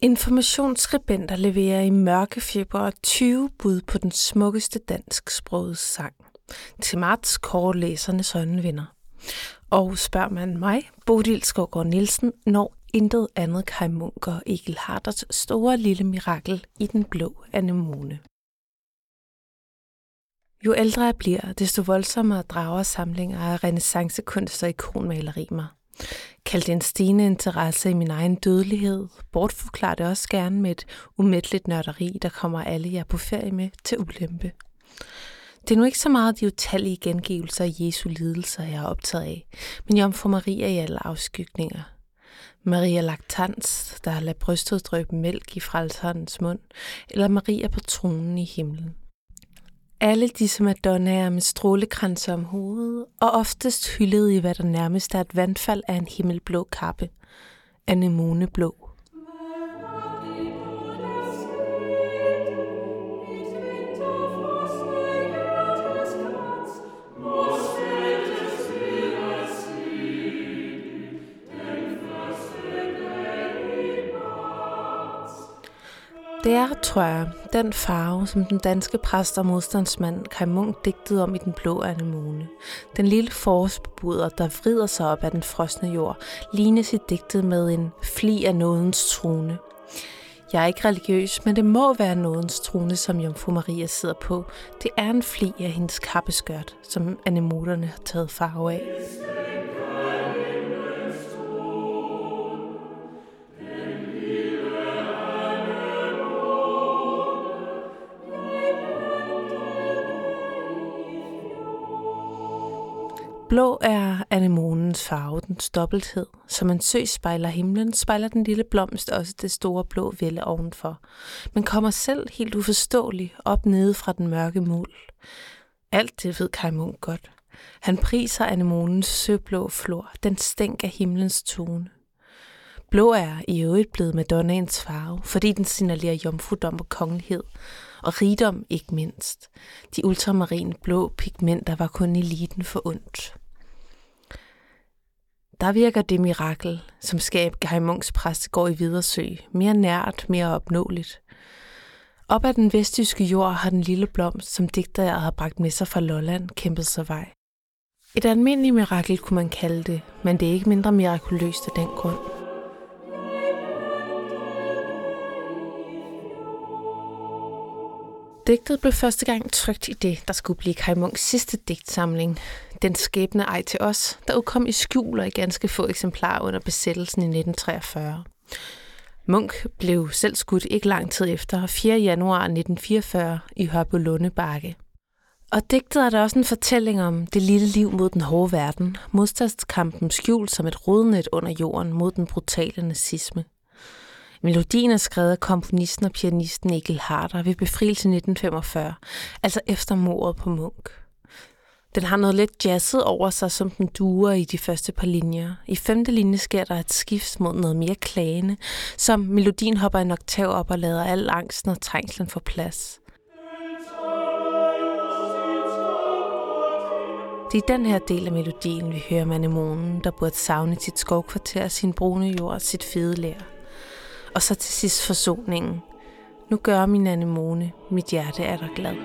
Informationsskribenter leverer i mørke februar 20 bud på den smukkeste dansksprogede sang. Til marts kårer læsernes øjenvinder. Og spørger man mig, Bodil Skovgaard Nielsen, når intet andet Kai Munk og Egil Harders store lille mirakel i den blå anemone. Jo ældre jeg bliver, desto voldsommere drager samlinger af renaissancekunst og ikonmaleri mig. Kald det en stigende interesse i min egen dødelighed. Bortforklar det også gerne med et umætteligt nørderi, der kommer alle jer på ferie med til ulempe. Det er nu ikke så meget de utallige gengivelser af Jesu lidelser, jeg er optaget af, men Jomfru Maria i alle afskygninger. Maria Lactans, der har ladet brystet drøbe mælk i frelserens mund, eller Maria på tronen i himlen. Alle disse madonnaer med strålekranser om hovedet, og oftest hyldet i hvad der nærmest er et vandfald af en himmelblå kappe, anemoneblå. Det er, tror jeg, den farve, som den danske præst og modstandsmand Kai Munk digtede om i den blå anemone. Den lille forårsbebuder, der vrider sig op af den frosne jord, lignes i digtet med en fli af nådens trone. Jeg er ikke religiøs, men det må være nådens trone, som Jomfru Maria sidder på. Det er en fli af hendes kappeskørt, som anemoderne har taget farve af. Blå er anemonens farve, den dobbelthed. Som en sø spejler himlen, spejler den lille blomst også det store blå vælde ovenfor, men kommer selv helt uforståeligt op nede fra den mørke mul. Alt det ved Kai Munk godt. Han priser anemonens søblå flor, den stænk af himlens tone. Blå er i øvrigt blevet Madonnaens farve, fordi den signalerer jomfrudom og kongelighed, og rigdom ikke mindst. De ultramarine blå pigmenter var kun eliten for ondt. Der virker det mirakel, som skab Guy Munks går i Vidersø, mere nært, mere opnåeligt. Op ad den vestjyske jord har den lille blomst, som digter har bragt med sig fra Lolland, kæmpet sig vej. Et almindeligt mirakel kunne man kalde det, men det er ikke mindre mirakuløst af den grund. Digtet blev første gang trygt i det, der skulle blive Kai Munks sidste digtsamling, Den skæbne ej til os, der udkom i skjul og i ganske få eksemplarer under besættelsen i 1943. Munk blev selv skudt ikke lang tid efter, 4. januar 1944 i Hørbølunde Bakke. Og digtet er der også en fortælling om det lille liv mod den hårde verden, modstandskampen skjult som et rodnet under jorden mod den brutale nazisme. Melodien er skrevet af komponisten og pianisten Egil Harder ved befrielsen 1945, altså efter mordet på Munk. Den har noget lidt jazzet over sig, som den duer i de første par linjer. I femte linje sker der et skift mod noget mere klagende, som melodien hopper en oktav op og lader al angsten og trængslen få plads. Det er den her del af melodien, vi hører Manemonen, der burde savne sit skovkvarter, sin brune jord og sit fede lær. Og så til sidst forsoningen. Nu gør min anemone, mit hjerte er der glad.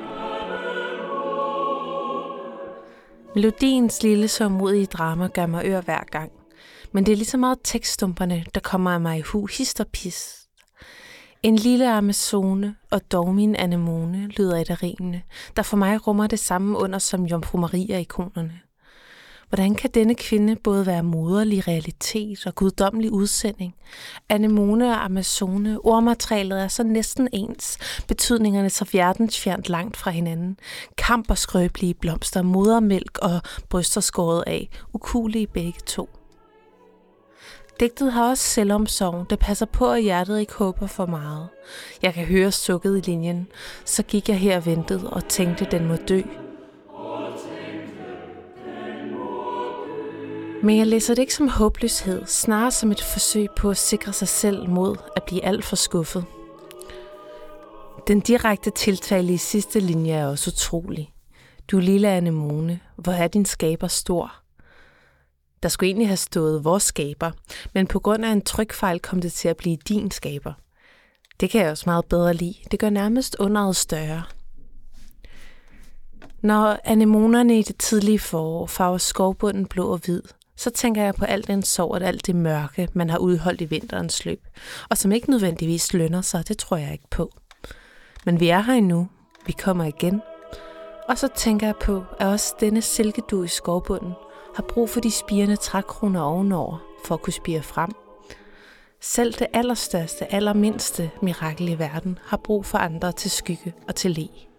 Melodiens lille sørmodige drama gør mig ør hver gang. Men det er lige så meget tekststumperne, der kommer af mig i hu, hist og pis. En lille amazone og dog min anemone lyder et af rimene, der for mig rummer det samme under som Jomfru Maria-ikonerne. Hvordan kan denne kvinde både være moderlig realitet og guddommelig udsending? Anemone og Amazone, ordmaterialet er så næsten ens, betydningerne så fjernt langt fra hinanden. Kamp og skrøbelige blomster, modermælk og bryster skåret af, ukulige begge to. Digtet har også selvomsorg, der passer på, at hjertet ikke håber for meget. Jeg kan høre sukket i linjen. Så gik jeg her og ventede og tænkte, den må dø. Men jeg læser det ikke som håbløshed, snarere som et forsøg på at sikre sig selv mod at blive alt for skuffet. Den direkte tiltale i sidste linje er også utrolig. Du lille anemone, hvor er din skaber stor? Der skulle egentlig have stået vores skaber, men på grund af en trykfejl kom det til at blive din skaber. Det kan jeg også meget bedre lide. Det gør nærmest underet større. Når anemonerne i det tidlige forår farver skovbunden blå og hvid, så tænker jeg på alt den sorg og alt det mørke, man har udholdt i vinterens løb, og som ikke nødvendigvis lønner sig, det tror jeg ikke på. Men vi er her endnu, vi kommer igen, og så tænker jeg på, at også denne silkedu i skovbunden har brug for de spirende trækroner ovenover, for at kunne spire frem. Selv det allerstørste, allermindste mirakel i verden har brug for andre til skygge og til læg.